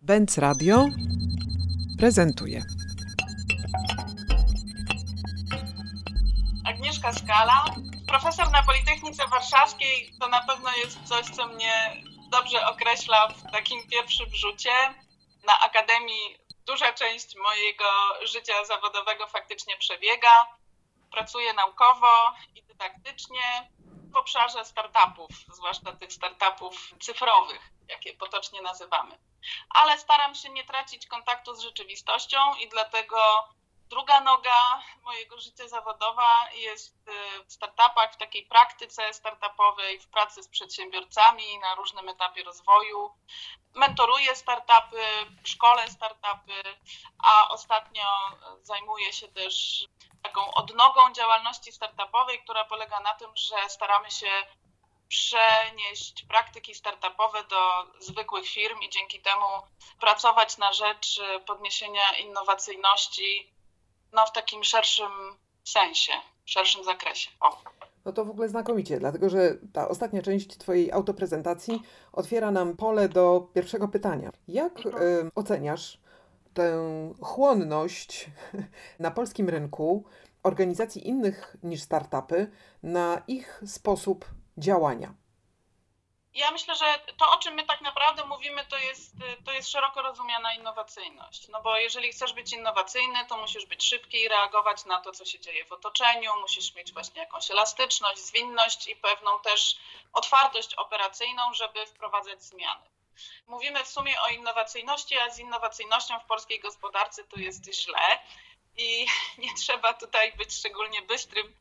Benz Radio prezentuje. Agnieszka Skala, profesor na Politechnice Warszawskiej, to na pewno jest coś, co mnie dobrze określa w takim pierwszym rzucie. Na Akademii duża część mojego życia zawodowego faktycznie przebiega. Pracuję naukowo i dydaktycznie w obszarze startupów, zwłaszcza tych startupów cyfrowych, jakie potocznie nazywamy. Ale staram się nie tracić kontaktu z rzeczywistością i dlatego druga noga mojego życia zawodowa jest y, w startupach, w takiej praktyce startupowej, w pracy z przedsiębiorcami na różnym etapie rozwoju. Mentoruję startupy, szkole startupy, a ostatnio zajmuję się też taką odnogą działalności startupowej, która polega na tym, że staramy się przenieść praktyki startupowe do zwykłych firm i dzięki temu pracować na rzecz podniesienia innowacyjności no, w takim szerszym sensie, w szerszym zakresie. O. No to w ogóle znakomicie, dlatego że ta ostatnia część Twojej autoprezentacji otwiera nam pole do pierwszego pytania. Jak y, oceniasz tę chłonność na polskim rynku organizacji innych niż startupy na ich sposób działania? Ja myślę, że to, o czym my tak naprawdę mówimy, to jest, to jest szeroko rozumiana innowacyjność. No bo jeżeli chcesz być innowacyjny, to musisz być szybki i reagować na to, co się dzieje w otoczeniu, musisz mieć właśnie jakąś elastyczność, zwinność i pewną też otwartość operacyjną, żeby wprowadzać zmiany. Mówimy w sumie o innowacyjności, a z innowacyjnością w polskiej gospodarce to jest źle i nie trzeba tutaj być szczególnie bystrym,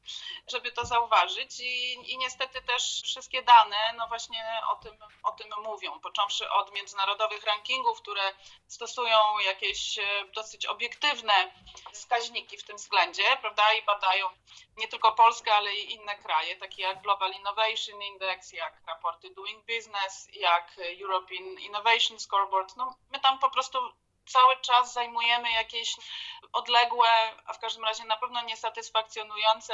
żeby to zauważyć. I, I, niestety też wszystkie dane, no właśnie o tym, o tym mówią, począwszy od międzynarodowych rankingów, które stosują jakieś e, dosyć obiektywne wskaźniki w tym względzie, prawda, i badają nie tylko Polskę, ale i inne kraje, takie jak Global Innovation Index, jak raporty Doing Business, jak European Innovation Scoreboard. No, my tam po prostu cały czas zajmujemy jakieś odległe, a w każdym razie na pewno niesatysfakcjonujące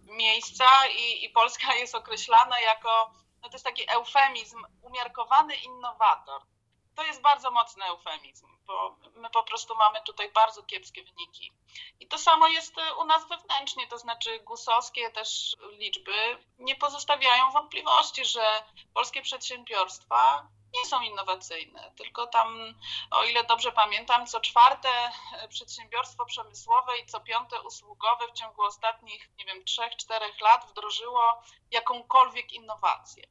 miejsca i, i Polska jest określana jako, no to jest taki eufemizm, umiarkowany innowator. To jest bardzo mocny eufemizm, bo my po prostu mamy tutaj bardzo kiepskie wyniki. I to samo jest u nas wewnętrznie, to znaczy gusowskie też liczby nie pozostawiają wątpliwości, że polskie przedsiębiorstwa nie są innowacyjne, tylko tam, o ile dobrze pamiętam, co czwarte przedsiębiorstwo przemysłowe i co piąte usługowe w ciągu ostatnich, nie wiem, trzech, czterech lat wdrożyło jakąkolwiek innowację.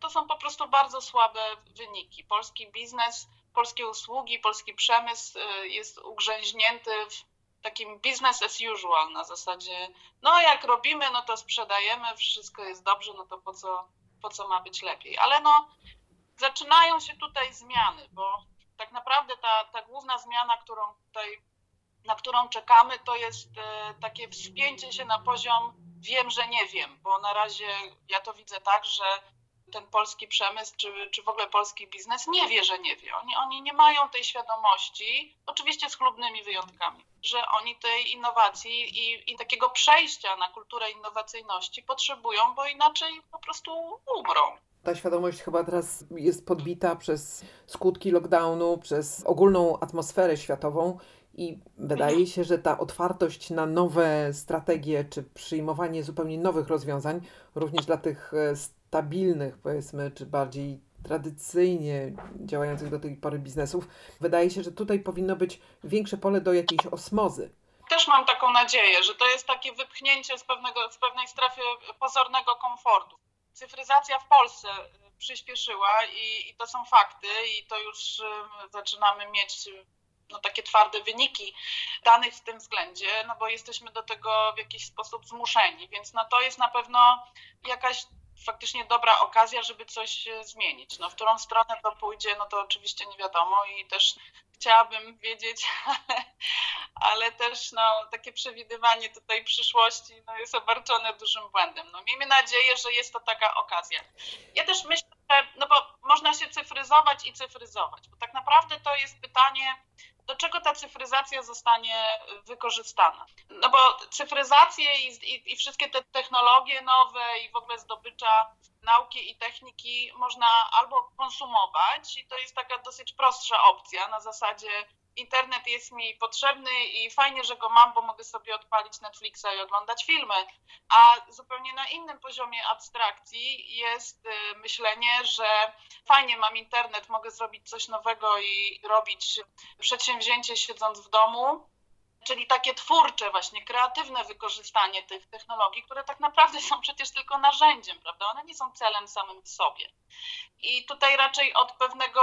To są po prostu bardzo słabe wyniki. Polski biznes, polskie usługi, polski przemysł y, jest ugrzęźnięty w takim business as usual na zasadzie, no jak robimy, no to sprzedajemy, wszystko jest dobrze, no to po co, po co ma być lepiej. Ale no, zaczynają się tutaj zmiany, bo tak naprawdę ta, ta główna zmiana, którą tutaj, na którą czekamy, to jest e, takie wspięcie się na poziom wiem, że nie wiem, bo na razie ja to widzę tak, że ten polski przemysł, czy, czy w ogóle polski biznes nie wie, że nie wie. Oni, oni nie mają tej świadomości, oczywiście z chlubnymi wyjątkami, że oni tej innowacji i, i takiego przejścia na kulturę innowacyjności potrzebują, bo inaczej po prostu umrą. Ta świadomość chyba teraz jest podbita przez skutki lockdownu, przez ogólną atmosferę światową i wydaje się, że ta otwartość na nowe strategie czy przyjmowanie zupełnie nowych rozwiązań, również dla tych e, stabilnych, powiedzmy, czy bardziej tradycyjnie działających do tej pory biznesów, wydaje się, że tutaj powinno być większe pole do jakiejś osmozy. Też mam taką nadzieję, że to jest takie wypchnięcie z, pewnego, z pewnej strefy pozornego komfortu cyfryzacja w Polsce y, przyspieszyła i, i to są fakty i to już y, zaczynamy mieć y, no, takie twarde wyniki danych w tym względzie, no bo jesteśmy do tego w jakiś sposób zmuszeni, więc no, to jest na pewno jakaś faktycznie dobra okazja, żeby coś zmienić. No, w którą stronę to pójdzie, no to oczywiście nie wiadomo i też chciałabym wiedzieć, ale, ale też no, takie przewidywanie tutaj przyszłości no, jest obarczone dużym błędem. No, miejmy nadzieję, że jest to taka okazja. Ja też myślę, że no bo można się cyfryzować i cyfryzować, bo tak naprawdę to jest pytanie, do czego ta cyfryzacja zostanie wykorzystana. No bo cyfryzację i, i, i, wszystkie te technologie nowe i w ogóle zdobycza nauki i techniki można albo konsumować i to jest taka dosyć prostsza opcja na zasadzie internet jest mi potrzebny i fajnie, że go mam, bo mogę sobie odpalić Netflixa i oglądać filmy. A zupełnie na innym poziomie abstrakcji jest y, myślenie, że fajnie mam internet, mogę zrobić coś nowego i robić przedsięwzięcie siedząc w domu. Czyli takie twórcze, właśnie kreatywne wykorzystanie tych technologii, które tak naprawdę są przecież tylko narzędziem, prawda? One nie są celem samym w sobie. I tutaj raczej od pewnego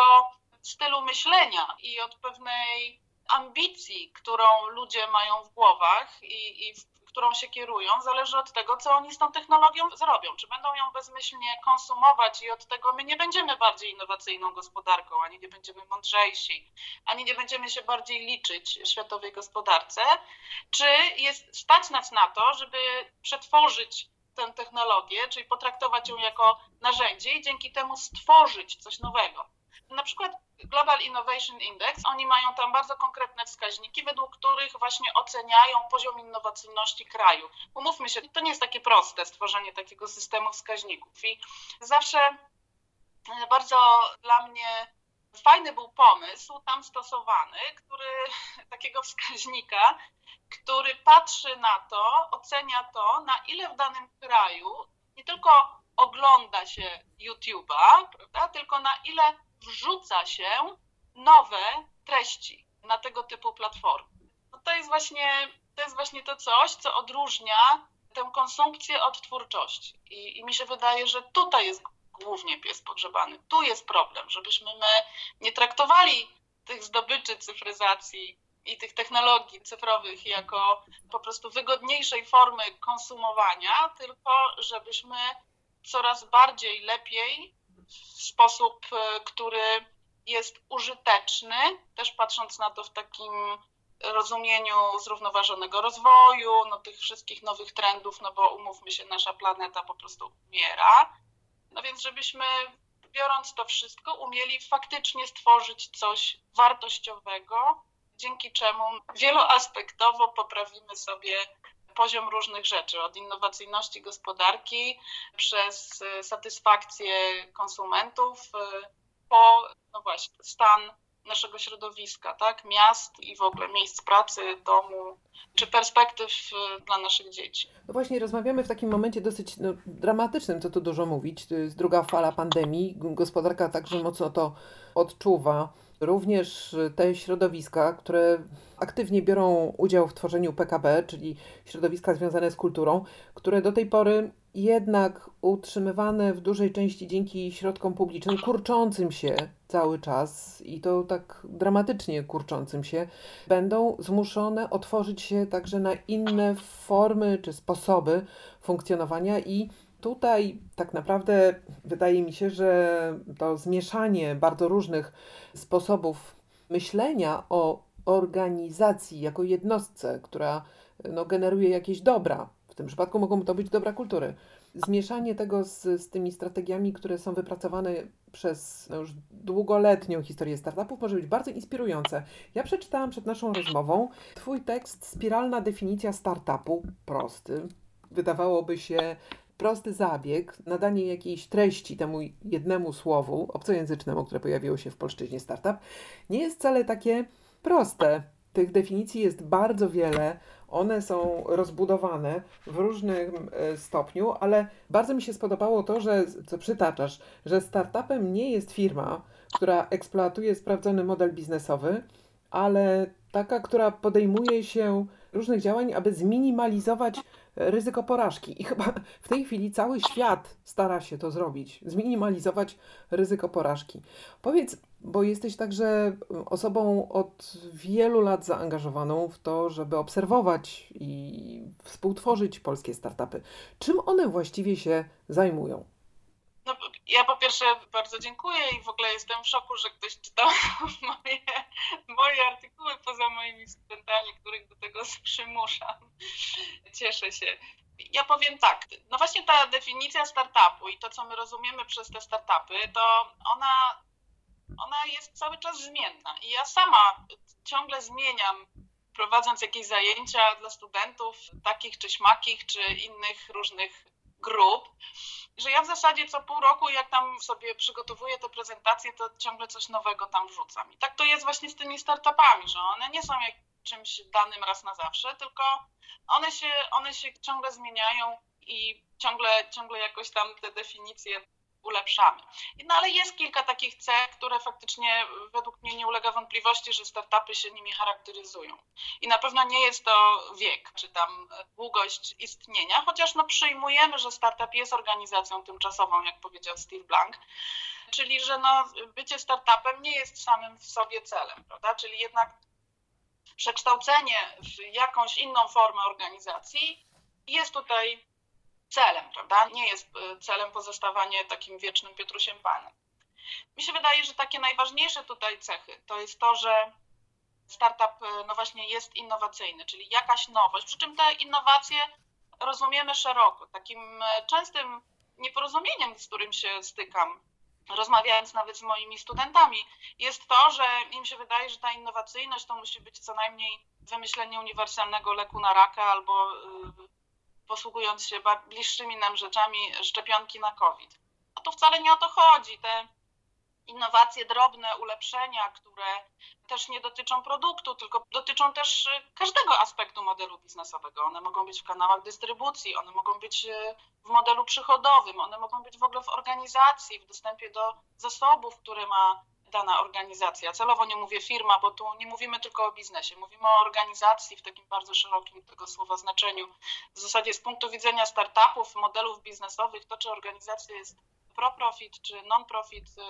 stylu myślenia i od pewnej ambicji, którą ludzie mają w głowach i, i w którą się kierują, zależy od tego, co oni z tą technologią zrobią. Czy będą ją bezmyślnie konsumować i od tego my nie będziemy bardziej innowacyjną gospodarką, ani nie będziemy mądrzejsi, ani nie będziemy się bardziej liczyć światowej gospodarce, czy jest stać nas na to, żeby przetworzyć tę technologię, czyli potraktować ją jako narzędzie i dzięki temu stworzyć coś nowego. Na przykład Global Innovation Index, oni mają tam bardzo konkretne wskaźniki, według których właśnie oceniają poziom innowacyjności kraju. Umówmy się, to nie jest takie proste stworzenie takiego systemu wskaźników i zawsze e, bardzo dla mnie fajny był pomysł tam stosowany, który takiego wskaźnika, który patrzy na to, ocenia to, na ile w danym kraju nie tylko ogląda się YouTube'a, prawda, tylko na ile wrzuca się nowe treści na tego typu platformy. No to, jest właśnie, to jest właśnie to coś, co odróżnia tę konsumpcję od twórczości. I, I mi się wydaje, że tutaj jest głównie pies pogrzebany. Tu jest problem, żebyśmy my nie traktowali tych zdobyczy cyfryzacji i tych technologii cyfrowych jako po prostu wygodniejszej formy konsumowania, tylko żebyśmy coraz bardziej lepiej w sposób, e, który jest użyteczny, też patrząc na to w takim rozumieniu zrównoważonego rozwoju, no tych wszystkich nowych trendów, no bo umówmy się, nasza planeta po prostu umiera. No więc żebyśmy biorąc to wszystko, umieli faktycznie stworzyć coś wartościowego, dzięki czemu wieloaspektowo poprawimy sobie poziom różnych rzeczy, od innowacyjności gospodarki przez y, satysfakcję konsumentów, y, po no właśnie, stan naszego środowiska, tak? miast i w ogóle miejsc pracy, domu, czy perspektyw y, dla naszych dzieci. No właśnie, rozmawiamy w takim momencie dosyć no, dramatycznym, co tu dużo mówić. To jest druga fala pandemii. Gospodarka także mocno to odczuwa. Również te środowiska, które aktywnie biorą udział w tworzeniu PKB, czyli środowiska związane z kulturą, które do tej pory jednak utrzymywane w dużej części dzięki środkom publicznym, kurczącym się cały czas i to tak dramatycznie kurczącym się, będą zmuszone otworzyć się także na inne formy czy sposoby funkcjonowania i tutaj tak naprawdę wydaje mi się, że to zmieszanie bardzo różnych sposobów myślenia o organizacji jako jednostce, która no, generuje jakieś dobra, w tym przypadku mogą to być dobra kultury. Zmieszanie tego z, z tymi strategiami, które są wypracowane przez no, już długoletnią historię startupów, może być bardzo inspirujące. Ja przeczytałam przed naszą rozmową Twój tekst Spiralna definicja startupu, prosty. Wydawałoby się prosty zabieg, nadanie jakiejś treści temu jednemu słowu obcojęzycznemu, które pojawiło się w polszczyźnie startup, nie jest wcale takie proste. Tych definicji jest bardzo wiele, one są rozbudowane w różnym e, stopniu, ale bardzo mi się spodobało to, że co przytaczasz, że startupem nie jest firma, która eksploatuje sprawdzony model biznesowy, ale taka, która podejmuje się różnych działań, aby zminimalizować ryzyko porażki. I chyba w tej chwili cały świat stara się to zrobić, zminimalizować ryzyko porażki. Powiedz, bo jesteś także osobą od wielu lat zaangażowaną w to, żeby obserwować i współtworzyć polskie startupy. Czym one właściwie się zajmują? No, ja po pierwsze bardzo dziękuję i w ogóle jestem w szoku, że ktoś czytał moje, moje artykuły poza moimi studentami, których do tego przymuszam. Cieszę się. Ja powiem tak, no właśnie ta definicja startupu i to, co my rozumiemy przez te startupy, to ona, ona jest cały czas zmienna. I ja sama ciągle zmieniam, prowadząc jakieś zajęcia dla studentów, takich czy śmakich, czy innych różnych grup, że ja w zasadzie co pół roku, jak tam sobie przygotowuję te prezentacje, to ciągle coś nowego tam wrzucam. I tak to jest właśnie z tymi startupami, że one nie są jak czymś danym raz na zawsze, tylko one się, one się ciągle zmieniają i ciągle, ciągle jakoś tam te definicje ulepszamy. No ale jest kilka takich cech, które faktycznie według mnie nie ulega wątpliwości, że startupy się nimi charakteryzują. I na pewno nie jest to wiek, czy tam długość istnienia, chociaż no przyjmujemy, że startup jest organizacją tymczasową, jak powiedział Steve Blank, czyli że no bycie startupem nie jest samym w sobie celem, prawda? Czyli jednak przekształcenie w jakąś inną formę organizacji jest tutaj celem, prawda? Nie jest y, celem pozostawanie takim wiecznym Piotrusiem Panem. Mi się wydaje, że takie najważniejsze tutaj cechy to jest to, że startup y, no właśnie jest innowacyjny, czyli jakaś nowość, przy czym te innowacje rozumiemy szeroko. Takim y, częstym nieporozumieniem, z którym się stykam, rozmawiając nawet z moimi studentami, jest to, że im się wydaje, że ta innowacyjność to musi być co najmniej wymyślenie uniwersalnego leku na raka albo posługując się bliższymi nam rzeczami, szczepionki na COVID. A to wcale nie o to chodzi. Te innowacje, drobne ulepszenia, które też nie dotyczą produktu, tylko dotyczą też y, każdego aspektu modelu biznesowego. One mogą być w kanałach dystrybucji, one mogą być y, w modelu przychodowym, one mogą być w ogóle w organizacji, w dostępie do zasobów, które ma dana organizacja. Celowo nie mówię firma, bo tu nie mówimy tylko o biznesie, mówimy o organizacji w takim bardzo szerokim tego słowa znaczeniu. W zasadzie z punktu widzenia startupów, modelów biznesowych, to czy organizacja jest pro-profit czy non-profit y,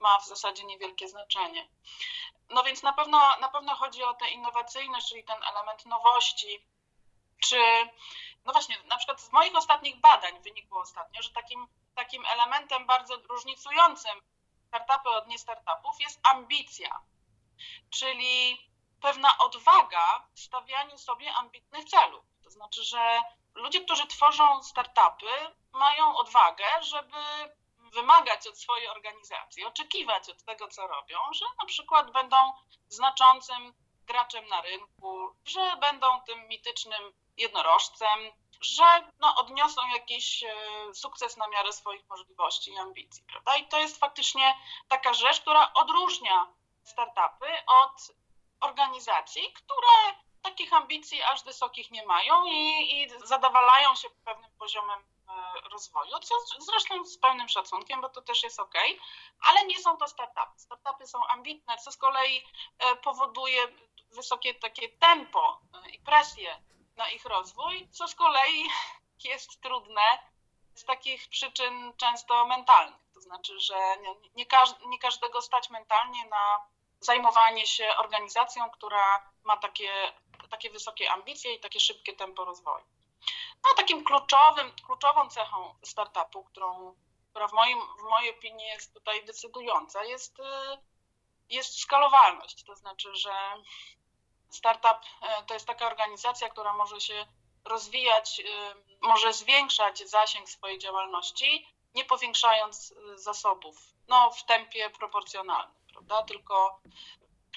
ma w zasadzie niewielkie znaczenie. No więc na pewno, na pewno chodzi o tę innowacyjność, czyli ten element nowości, czy no właśnie, na przykład z moich ostatnich badań wynikło ostatnio, że takim, takim elementem bardzo różnicującym startupy od niestartupów jest ambicja, czyli pewna odwaga w stawianiu sobie ambitnych celów. To znaczy, że ludzie, którzy tworzą startupy, mają odwagę, żeby wymagać od swojej organizacji, oczekiwać od tego, co robią, że na przykład będą znaczącym graczem na rynku, że będą tym mitycznym jednorożcem, że no, odniosą jakiś e, sukces na miarę swoich możliwości i ambicji, prawda? I to jest faktycznie taka rzecz, która odróżnia startupy od organizacji, które takich ambicji aż wysokich nie mają i, i zadowalają się pewnym poziomem e, rozwoju, co zresztą z pełnym szacunkiem, bo to też jest ok, ale nie są to startupy. Startupy są ambitne, co z kolei e, powoduje wysokie takie tempo i presję na ich rozwój, co z kolei jest trudne z takich przyczyn często mentalnych. To znaczy, że nie, nie, nie każdego stać mentalnie na zajmowanie się organizacją, która ma takie, takie wysokie ambicje i takie szybkie tempo rozwoju. No, takim kluczowym, kluczową cechą startupu, którą, która w, moim, w mojej opinii jest tutaj decydująca, jest, jest skalowalność. To znaczy, że Startup e, to jest taka organizacja, która może się rozwijać, e, może zwiększać zasięg swojej działalności, nie powiększając e, zasobów, no w tempie proporcjonalnym, prawda? Tylko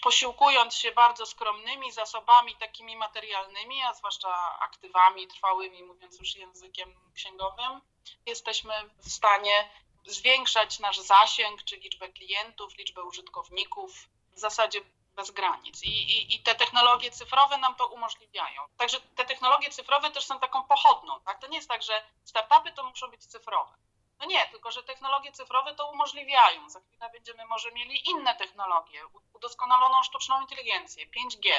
posiłkując się bardzo skromnymi zasobami takimi materialnymi, a zwłaszcza aktywami trwałymi, mówiąc już językiem księgowym, jesteśmy w stanie zwiększać nasz zasięg, czy liczbę klientów, liczbę użytkowników, w zasadzie bez granic. I, i, I, te technologie cyfrowe nam to umożliwiają. Także te technologie cyfrowe też są taką pochodną. Tak? To nie jest tak, że startupy to muszą być cyfrowe. No nie, tylko że technologie cyfrowe to umożliwiają. Za chwilę będziemy może mieli inne technologie, udoskonaloną sztuczną inteligencję, 5G,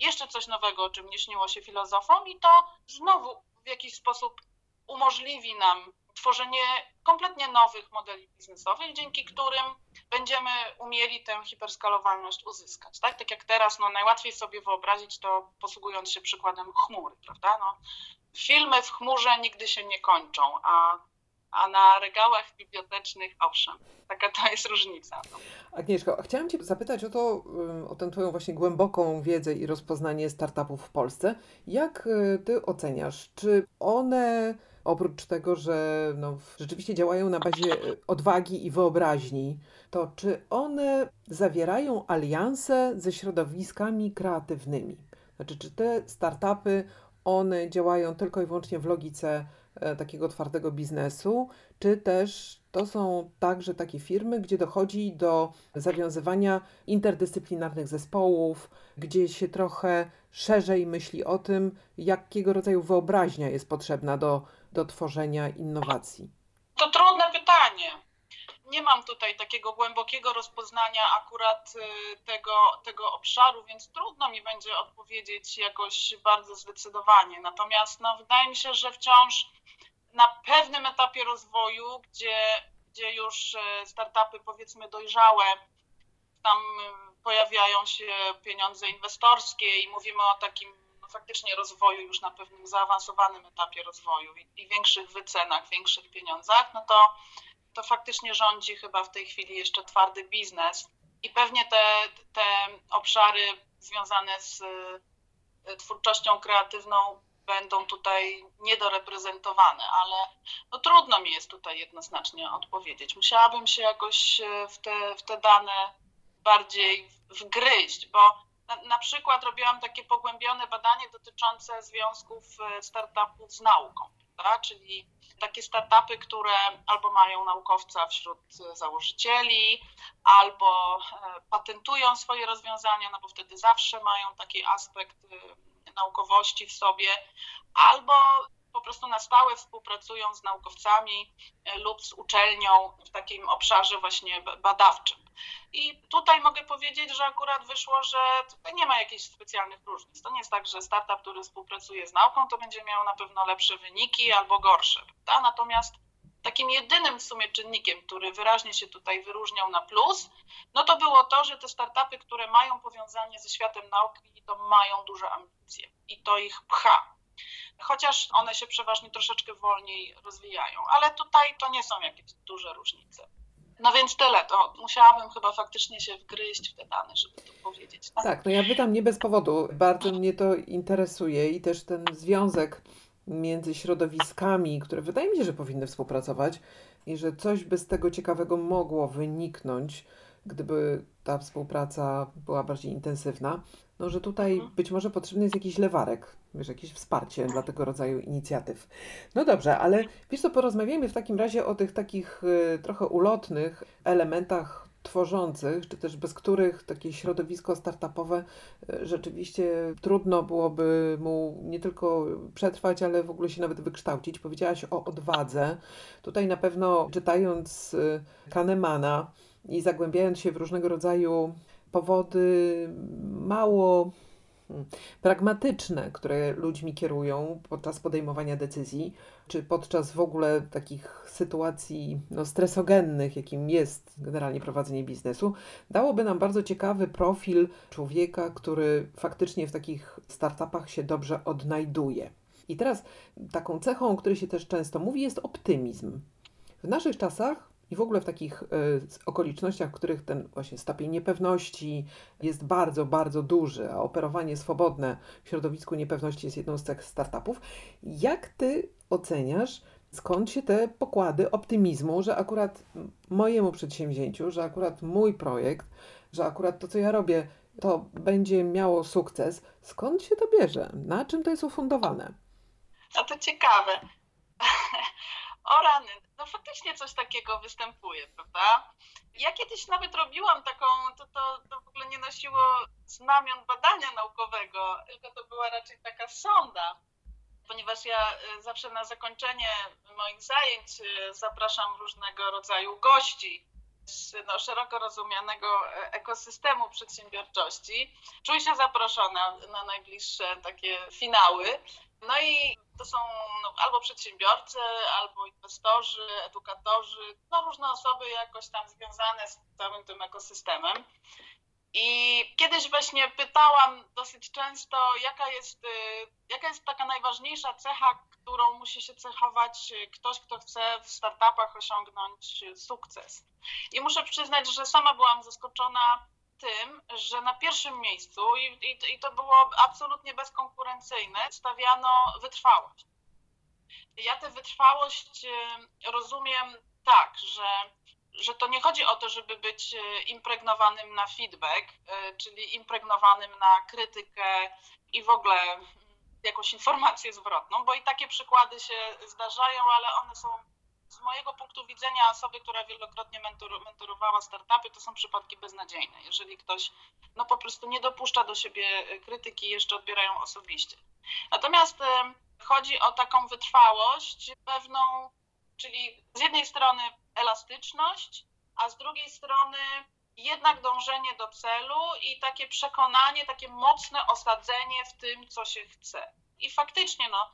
jeszcze coś nowego, o czym nie śniło się filozofom, i to znowu w jakiś sposób umożliwi nam tworzenie kompletnie nowych modeli biznesowych, dzięki którym będziemy umieli tę hiperskalowalność uzyskać. Tak, tak jak teraz no, najłatwiej sobie wyobrazić to posługując się przykładem chmury, prawda? No, filmy w chmurze nigdy się nie kończą, a, a na regałach bibliotecznych owszem. Taka to jest różnica. No. Agnieszko, chciałam Cię zapytać o to, o tę Twoją właśnie głęboką wiedzę i rozpoznanie startupów w Polsce. Jak y, Ty oceniasz, czy one oprócz tego, że no, rzeczywiście działają na bazie e, odwagi i wyobraźni, to czy one zawierają alianse ze środowiskami kreatywnymi? Znaczy, czy te startupy, one działają tylko i wyłącznie w logice e, takiego twardego biznesu, czy też to są także takie firmy, gdzie dochodzi do zawiązywania interdyscyplinarnych zespołów, gdzie się trochę szerzej myśli o tym, jakiego rodzaju wyobraźnia jest potrzebna do, do tworzenia innowacji. To trudne pytanie. Nie mam tutaj takiego głębokiego rozpoznania akurat y, tego, tego obszaru, więc trudno mi będzie odpowiedzieć jakoś bardzo zdecydowanie. Natomiast no, wydaje mi się, że wciąż na pewnym etapie rozwoju, gdzie, gdzie już y, startupy powiedzmy dojrzałe, tam pojawiają się pieniądze inwestorskie i mówimy o takim faktycznie rozwoju już na pewnym zaawansowanym etapie rozwoju i, i większych wycenach, większych pieniądzach, no to, to faktycznie rządzi chyba w tej chwili jeszcze twardy biznes i pewnie te, te obszary związane z y, twórczością kreatywną będą tutaj niedoreprezentowane, ale no trudno mi jest tutaj jednoznacznie odpowiedzieć. Musiałabym się jakoś y, w te, w te dane bardziej wgryźć, bo na, na przykład robiłam takie pogłębione badanie dotyczące związków e, startupów z nauką, prawda? czyli takie startupy, które albo mają naukowca wśród założycieli, albo e, patentują swoje rozwiązania, no bo wtedy zawsze mają taki aspekt e, naukowości w sobie, albo po prostu na stałe współpracują z naukowcami lub z uczelnią w takim obszarze właśnie badawczym. I tutaj mogę powiedzieć, że akurat wyszło, że tutaj nie ma jakichś specjalnych różnic. To nie jest tak, że startup, który współpracuje z nauką, to będzie miał na pewno lepsze wyniki albo gorsze. Prawda? Natomiast takim jedynym w sumie czynnikiem, który wyraźnie się tutaj wyróżniał na plus, no to było to, że te startupy, które mają powiązanie ze światem nauki, to mają duże ambicje i to ich pcha. Chociaż one się przeważnie troszeczkę wolniej rozwijają, ale tutaj to nie są jakieś duże różnice. No więc tyle, to musiałabym chyba faktycznie się wgryźć w te dane, żeby to powiedzieć. Tak, Tak, no ja pytam nie bez powodu. Bardzo mnie to interesuje i też ten związek między środowiskami, które wydaje mi się, że powinny współpracować i że coś by z tego ciekawego mogło wyniknąć, gdyby ta współpraca była bardziej intensywna. No, że tutaj Mhm. być może potrzebny jest jakiś lewarek, wiesz, jakieś wsparcie dla tego rodzaju inicjatyw. No dobrze, ale wiesz co, porozmawiajmy w takim razie o tych takich y, trochę ulotnych elementach tworzących, czy też bez których takie środowisko startupowe y, rzeczywiście trudno byłoby mu nie tylko przetrwać, ale w ogóle się nawet wykształcić. Powiedziałaś o odwadze. Tutaj na pewno czytając y, Kahnemana i zagłębiając się w różnego rodzaju powody mało hmm, pragmatyczne, które ludźmi kierują podczas podejmowania decyzji, czy podczas w ogóle takich sytuacji no, stresogennych, jakim jest generalnie prowadzenie biznesu, dałoby nam bardzo ciekawy profil człowieka, który faktycznie w takich startupach się dobrze odnajduje. I teraz taką cechą, o której się też często mówi, jest optymizm. W naszych czasach i w ogóle w takich y, okolicznościach, w których ten właśnie stopień niepewności jest bardzo, bardzo duży, a operowanie swobodne w środowisku niepewności jest jedną z cech startupów, jak ty oceniasz, skąd się te pokłady optymizmu, że akurat mojemu przedsięwzięciu, że akurat mój projekt, że akurat to, co ja robię, to będzie miało sukces, skąd się to bierze? Na czym to jest ufundowane? A to ciekawe. O rany, no faktycznie coś takiego występuje, prawda? Ja kiedyś nawet robiłam taką, to, to, to w ogóle nie nosiło znamion badania naukowego, tylko to była raczej taka sonda, ponieważ ja y, zawsze na zakończenie moich zajęć y, zapraszam różnego rodzaju gości z no, szeroko rozumianego e, ekosystemu przedsiębiorczości. Czuj się zaproszona na najbliższe takie finały. No i to są no, albo przedsiębiorcy, albo inwestorzy, edukatorzy, no różne osoby jakoś tam związane z całym tym ekosystemem. I kiedyś właśnie pytałam dosyć często, jaka jest, y, jaka jest taka najważniejsza cecha, którą musi się cechować ktoś, kto chce w startupach osiągnąć sukces. I muszę przyznać, że sama byłam zaskoczona tym, że na pierwszym miejscu, i, i, i to było absolutnie bezkonkurencyjne, stawiano wytrwałość. Ja tę wytrwałość e, rozumiem tak, że, że to nie chodzi o to, żeby być e, impregnowanym na feedback, e, czyli impregnowanym na krytykę i w ogóle jakąś informację zwrotną, bo i takie przykłady się zdarzają, ale one są z mojego punktu widzenia osoby, która wielokrotnie mentor, mentorowała startupy, to są przypadki beznadziejne. Jeżeli ktoś no po prostu nie dopuszcza do siebie krytyki i jeszcze odbierają osobiście. Natomiast e, chodzi o taką wytrwałość pewną, czyli z jednej strony elastyczność, a z drugiej strony jednak dążenie do celu i takie przekonanie, takie mocne osadzenie w tym, co się chce. I faktycznie, no,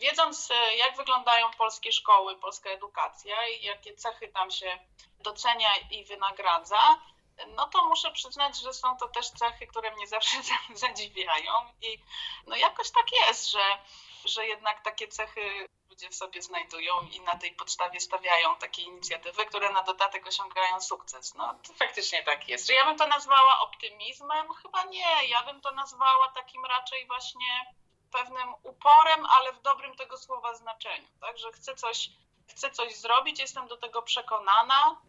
wiedząc, e, jak wyglądają polskie szkoły, polska edukacja i jakie cechy tam się docenia i wynagradza, no to muszę przyznać, że są to też cechy, które mnie zawsze zadziwiają. I no jakoś tak jest, że, że jednak takie cechy ludzie w sobie znajdują i na tej podstawie stawiają takie inicjatywy, które na dodatek osiągają sukces. No to faktycznie tak jest. Czy ja bym to nazwała optymizmem? Chyba nie. Ja bym to nazwała takim raczej właśnie pewnym uporem, ale w dobrym tego słowa znaczeniu. Także chcę coś, chcę coś zrobić, jestem do tego przekonana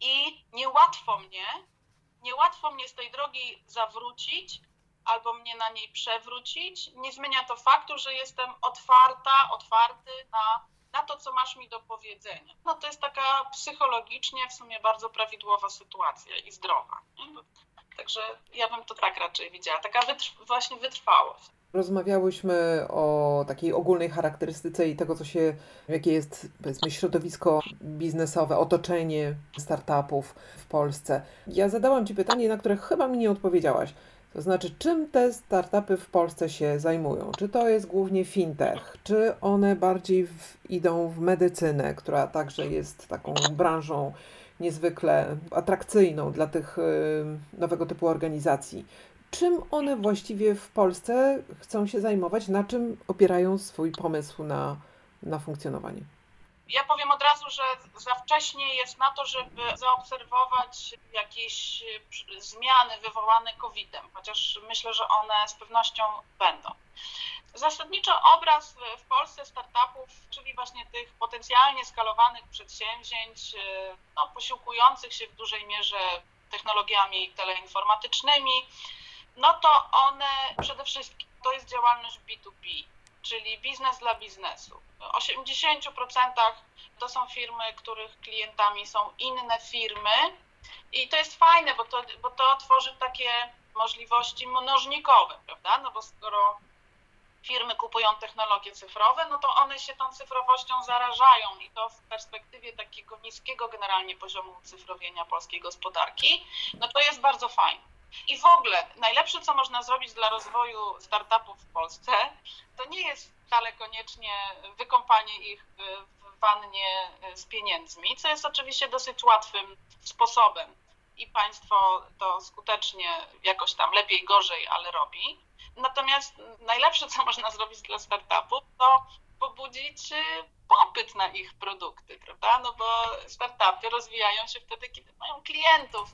i niełatwo mnie, niełatwo mnie z tej drogi zawrócić albo mnie na niej przewrócić. Nie zmienia to faktu, że jestem otwarta, otwarty na, na to, co masz mi do powiedzenia. No to jest taka psychologicznie w sumie bardzo prawidłowa sytuacja i zdrowa. Także ja bym to tak raczej widziała, taka wytrw- właśnie wytrwałość. Rozmawiałyśmy o takiej ogólnej charakterystyce i tego, co się, jakie jest powiedzmy środowisko biznesowe, otoczenie startupów w Polsce. Ja zadałam Ci pytanie, na które chyba mi nie odpowiedziałaś. To znaczy, czym te startupy w Polsce się zajmują? Czy to jest głównie fintech? Czy one bardziej w, idą w medycynę, która także jest taką branżą niezwykle atrakcyjną dla tych nowego typu organizacji? Czym one właściwie w Polsce chcą się zajmować? Na czym opierają swój pomysł na, na funkcjonowanie? Ja powiem od razu, że za wcześnie jest na to, żeby zaobserwować jakieś zmiany wywołane COVID-em, chociaż myślę, że one z pewnością będą. Zasadniczo obraz w Polsce startupów, czyli właśnie tych potencjalnie skalowanych przedsięwzięć, no, posiłkujących się w dużej mierze technologiami teleinformatycznymi, no to one przede wszystkim to jest działalność B2B, czyli biznes dla biznesu. W 80% to są firmy, których klientami są inne firmy i to jest fajne, bo to, bo to tworzy takie możliwości mnożnikowe, prawda? No bo skoro firmy kupują technologie cyfrowe, no to one się tą cyfrowością zarażają i to w perspektywie takiego niskiego generalnie poziomu ucyfrowienia polskiej gospodarki, no to jest bardzo fajne. I w ogóle najlepsze, co można zrobić dla rozwoju startupów w Polsce, to nie jest wcale koniecznie wykąpanie ich w wannie z pieniędzmi, co jest oczywiście dosyć łatwym sposobem i państwo to skutecznie jakoś tam lepiej, gorzej, ale robi. Natomiast najlepsze, co można zrobić dla startupów, to pobudzić popyt na ich produkty, prawda? No bo startupy rozwijają się wtedy, kiedy mają klientów.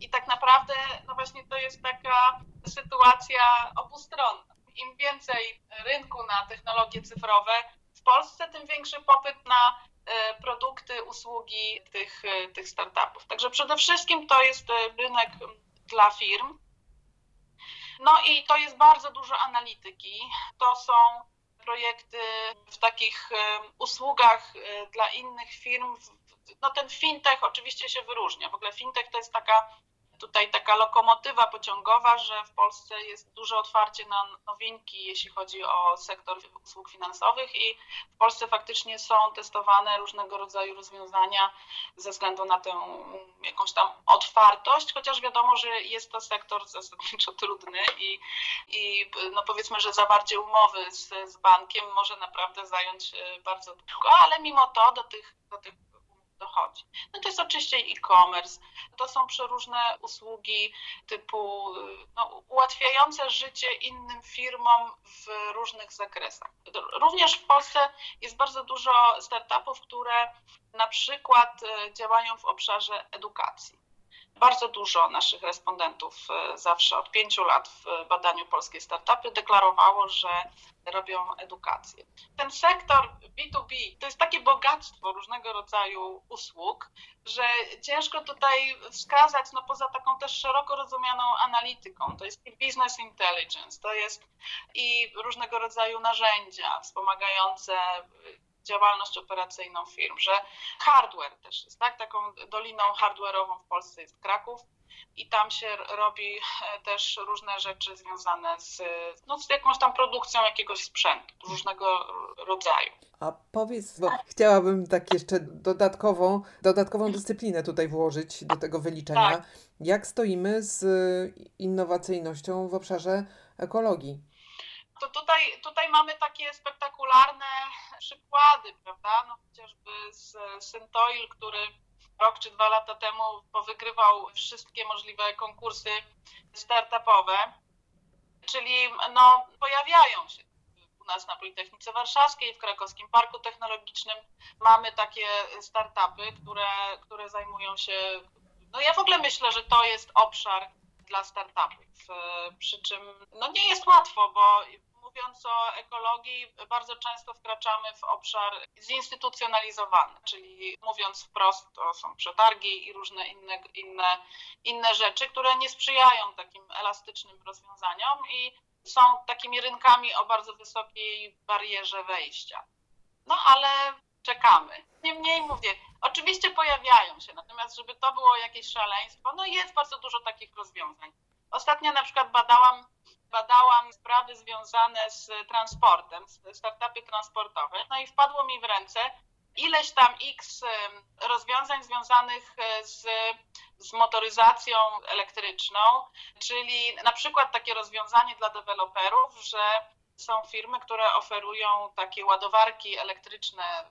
I tak naprawdę, no właśnie to jest taka sytuacja obustronna. Im więcej rynku na technologie cyfrowe w Polsce, tym większy popyt na produkty, usługi tych, tych startupów. Także przede wszystkim to jest rynek dla firm. No i to jest bardzo dużo analityki. To są projekty w takich usługach dla innych firm. No ten fintech oczywiście się wyróżnia. W ogóle fintech to jest taka tutaj taka lokomotywa pociągowa, że w Polsce jest duże otwarcie na nowinki, jeśli chodzi o sektor usług finansowych i w Polsce faktycznie są testowane różnego rodzaju rozwiązania ze względu na tę jakąś tam otwartość, chociaż wiadomo, że jest to sektor zasadniczo trudny i, i no powiedzmy, że zawarcie umowy z, z bankiem może naprawdę zająć bardzo długo, ale mimo to do tych, do tych dochodzi. No to jest oczywiście e-commerce, to są przeróżne usługi typu no, ułatwiające życie innym firmom w różnych zakresach. Również w Polsce jest bardzo dużo startupów, które na przykład działają w obszarze edukacji. Bardzo dużo naszych respondentów e, zawsze od pięciu lat w badaniu Polskie Startupy deklarowało, że robią edukację. Ten sektor B2B to jest takie bogactwo różnego rodzaju usług, że ciężko tutaj wskazać, no poza taką też szeroko rozumianą analityką, to jest i business intelligence, to jest i różnego rodzaju narzędzia wspomagające działalność operacyjną firm, że hardware też jest, tak? Taką doliną hardware'ową w Polsce jest Kraków i tam się robi e, też różne rzeczy związane z, no, z jakąś tam produkcją jakiegoś sprzętu różnego rodzaju. A powiedz, bo chciałabym tak jeszcze dodatkową, dodatkową dyscyplinę tutaj włożyć do tego wyliczenia. Tak. Jak stoimy z innowacyjnością w obszarze ekologii? To tutaj, tutaj mamy takie spektakularne przykłady, prawda? No chociażby z Syntoil, który rok czy dwa lata temu powygrywał wszystkie możliwe konkursy startupowe, czyli no, pojawiają się u nas na Politechnice Warszawskiej, w Krakowskim Parku Technologicznym mamy takie startupy, które, które zajmują się. No ja w ogóle myślę, że to jest obszar dla startupów. Przy czym no nie jest łatwo, bo mówiąc o ekologii, bardzo często wkraczamy w obszar zinstytucjonalizowany, czyli mówiąc wprost, to są przetargi i różne inne, inne, inne rzeczy, które nie sprzyjają takim elastycznym rozwiązaniom i są takimi rynkami o bardzo wysokiej barierze wejścia. No ale czekamy. Niemniej mówię, oczywiście pojawiają się, natomiast żeby to było jakieś szaleństwo, no jest bardzo dużo takich rozwiązań. Ostatnio na przykład badałam badałam sprawy związane z transportem, startupy transportowe, no i wpadło mi w ręce ileś tam x rozwiązań związanych e, z, z motoryzacją elektryczną, czyli na przykład takie rozwiązanie dla deweloperów, że są firmy, które oferują takie ładowarki elektryczne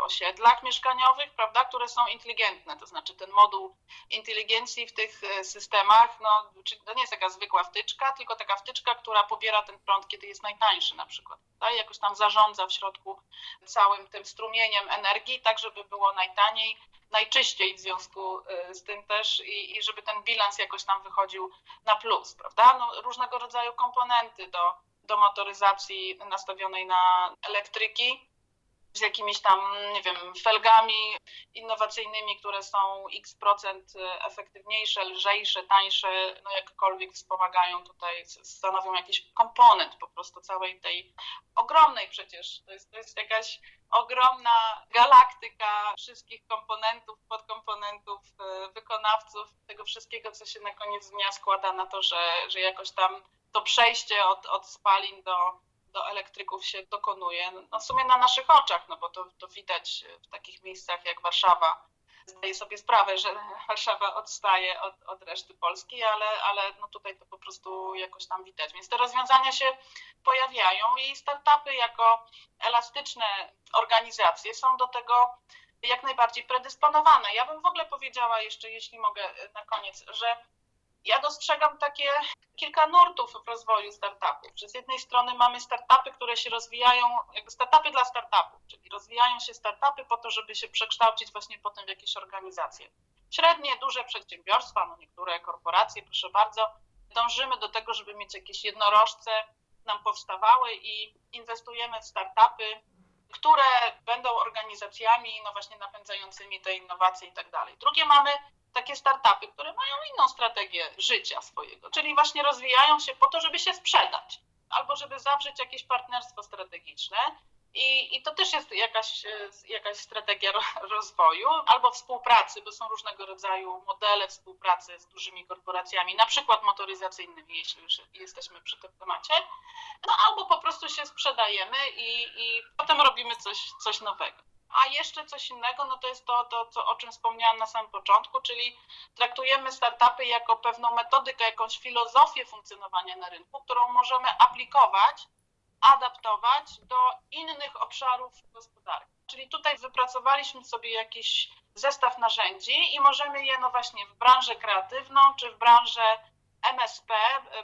osiedlach mieszkaniowych, prawda, które są inteligentne, to znaczy ten moduł inteligencji w tych e, systemach, no, to nie jest taka zwykła wtyczka, tylko taka wtyczka, która pobiera ten prąd, kiedy jest najtańszy na przykład, tak, jakoś tam zarządza w środku całym tym strumieniem energii, tak żeby było najtaniej, najczyściej w związku e, z tym też i, i żeby ten bilans jakoś tam wychodził na plus, prawda, no, różnego rodzaju komponenty do, do motoryzacji nastawionej na elektryki, z jakimiś tam, nie wiem, felgami innowacyjnymi, które są x procent efektywniejsze, lżejsze, tańsze, no jakkolwiek wspomagają tutaj, stanowią jakiś komponent po prostu całej tej ogromnej przecież, to jest, to jest jakaś ogromna galaktyka wszystkich komponentów, podkomponentów, e, wykonawców, tego wszystkiego, co się na koniec dnia składa na to, że, że jakoś tam to przejście od, od spalin do, do elektryków się dokonuje no w sumie na naszych oczach, no bo to, to widać w takich miejscach jak Warszawa. Zdaję sobie sprawę, że Warszawa odstaje od, od reszty Polski, ale, ale no tutaj to po prostu jakoś tam widać. Więc te rozwiązania się pojawiają i startupy jako elastyczne organizacje są do tego jak najbardziej predysponowane. Ja bym w ogóle powiedziała jeszcze, jeśli mogę na koniec, że ja dostrzegam takie kilka nurtów w rozwoju startupów. z jednej strony mamy startupy, które się rozwijają, jakby startupy dla startupów, czyli rozwijają się startupy po to, żeby się przekształcić właśnie potem w jakieś organizacje. Średnie, duże przedsiębiorstwa, no niektóre korporacje, proszę bardzo, dążymy do tego, żeby mieć jakieś jednorożce nam powstawały i inwestujemy w startupy, które będą organizacjami no właśnie napędzającymi te innowacje i tak dalej. Drugie mamy takie startupy, które mają inną strategię życia swojego, czyli właśnie rozwijają się po to, żeby się sprzedać albo żeby zawrzeć jakieś partnerstwo strategiczne. I, I, to też jest jakaś, jakaś strategia rozwoju albo współpracy, bo są różnego rodzaju modele współpracy z dużymi korporacjami, na przykład motoryzacyjnymi, jeśli już jesteśmy przy tym temacie. No albo po prostu się sprzedajemy i, i potem robimy coś, coś nowego. A jeszcze coś innego, no to jest to, to co, o czym wspomniałam na samym początku, czyli traktujemy startupy jako pewną metodykę, jakąś filozofię funkcjonowania na rynku, którą możemy aplikować, adaptować do innych obszarów gospodarki. Czyli tutaj wypracowaliśmy sobie jakiś zestaw narzędzi i możemy je, no właśnie, w branżę kreatywną czy w branżę MSP,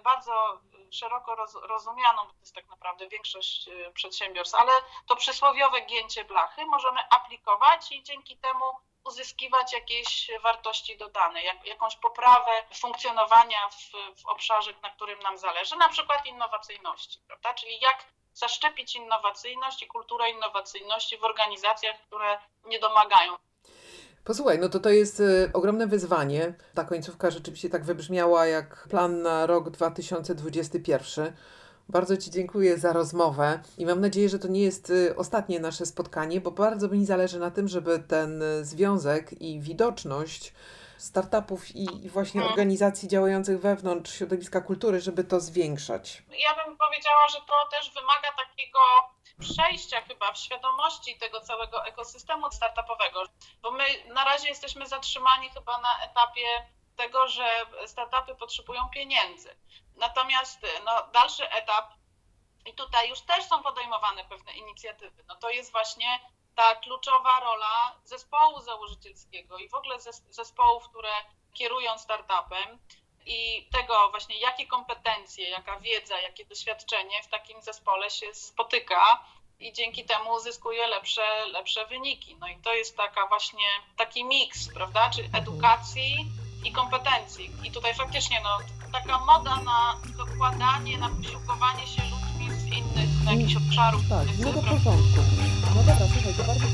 bardzo szeroko rozumianą, bo to jest tak naprawdę większość y, przedsiębiorstw, ale to przysłowiowe gięcie blachy możemy aplikować i dzięki temu uzyskiwać jakieś wartości dodane, jak, jakąś poprawę funkcjonowania w, w obszarze, na którym nam zależy, na przykład innowacyjności, prawda? Czyli jak zaszczepić innowacyjność i kulturę innowacyjności w organizacjach, które nie domagają. Posłuchaj, no to to jest y, ogromne wyzwanie. Ta końcówka rzeczywiście tak wybrzmiała jak plan na rok 2021. Bardzo Ci dziękuję za rozmowę i mam nadzieję, że to nie jest y, ostatnie nasze spotkanie, bo bardzo mi zależy na tym, żeby ten y, związek i widoczność startupów i, właśnie Mhm. organizacji działających wewnątrz środowiska kultury, żeby to zwiększać. Ja bym powiedziała, że to też wymaga takiego przejścia chyba w świadomości tego całego ekosystemu startupowego, bo my na razie jesteśmy zatrzymani chyba na etapie tego, że startupy potrzebują pieniędzy. Natomiast no, dalszy etap, i tutaj już też są podejmowane pewne inicjatywy, no to jest właśnie ta kluczowa rola zespołu założycielskiego i w ogóle zes- zespołów, które kierują startupem i tego właśnie, jakie kompetencje, jaka wiedza, jakie doświadczenie w takim zespole się spotyka i dzięki temu uzyskuje lepsze, lepsze wyniki. No i to jest taka właśnie taki miks, prawda, czy edukacji i kompetencji. I tutaj faktycznie no, taka moda na dokładanie, na posiłkowanie się ludźmi z innych no, jakichś obszarów. Tak, no do porządku. No dobra, słuchaj, to bardzo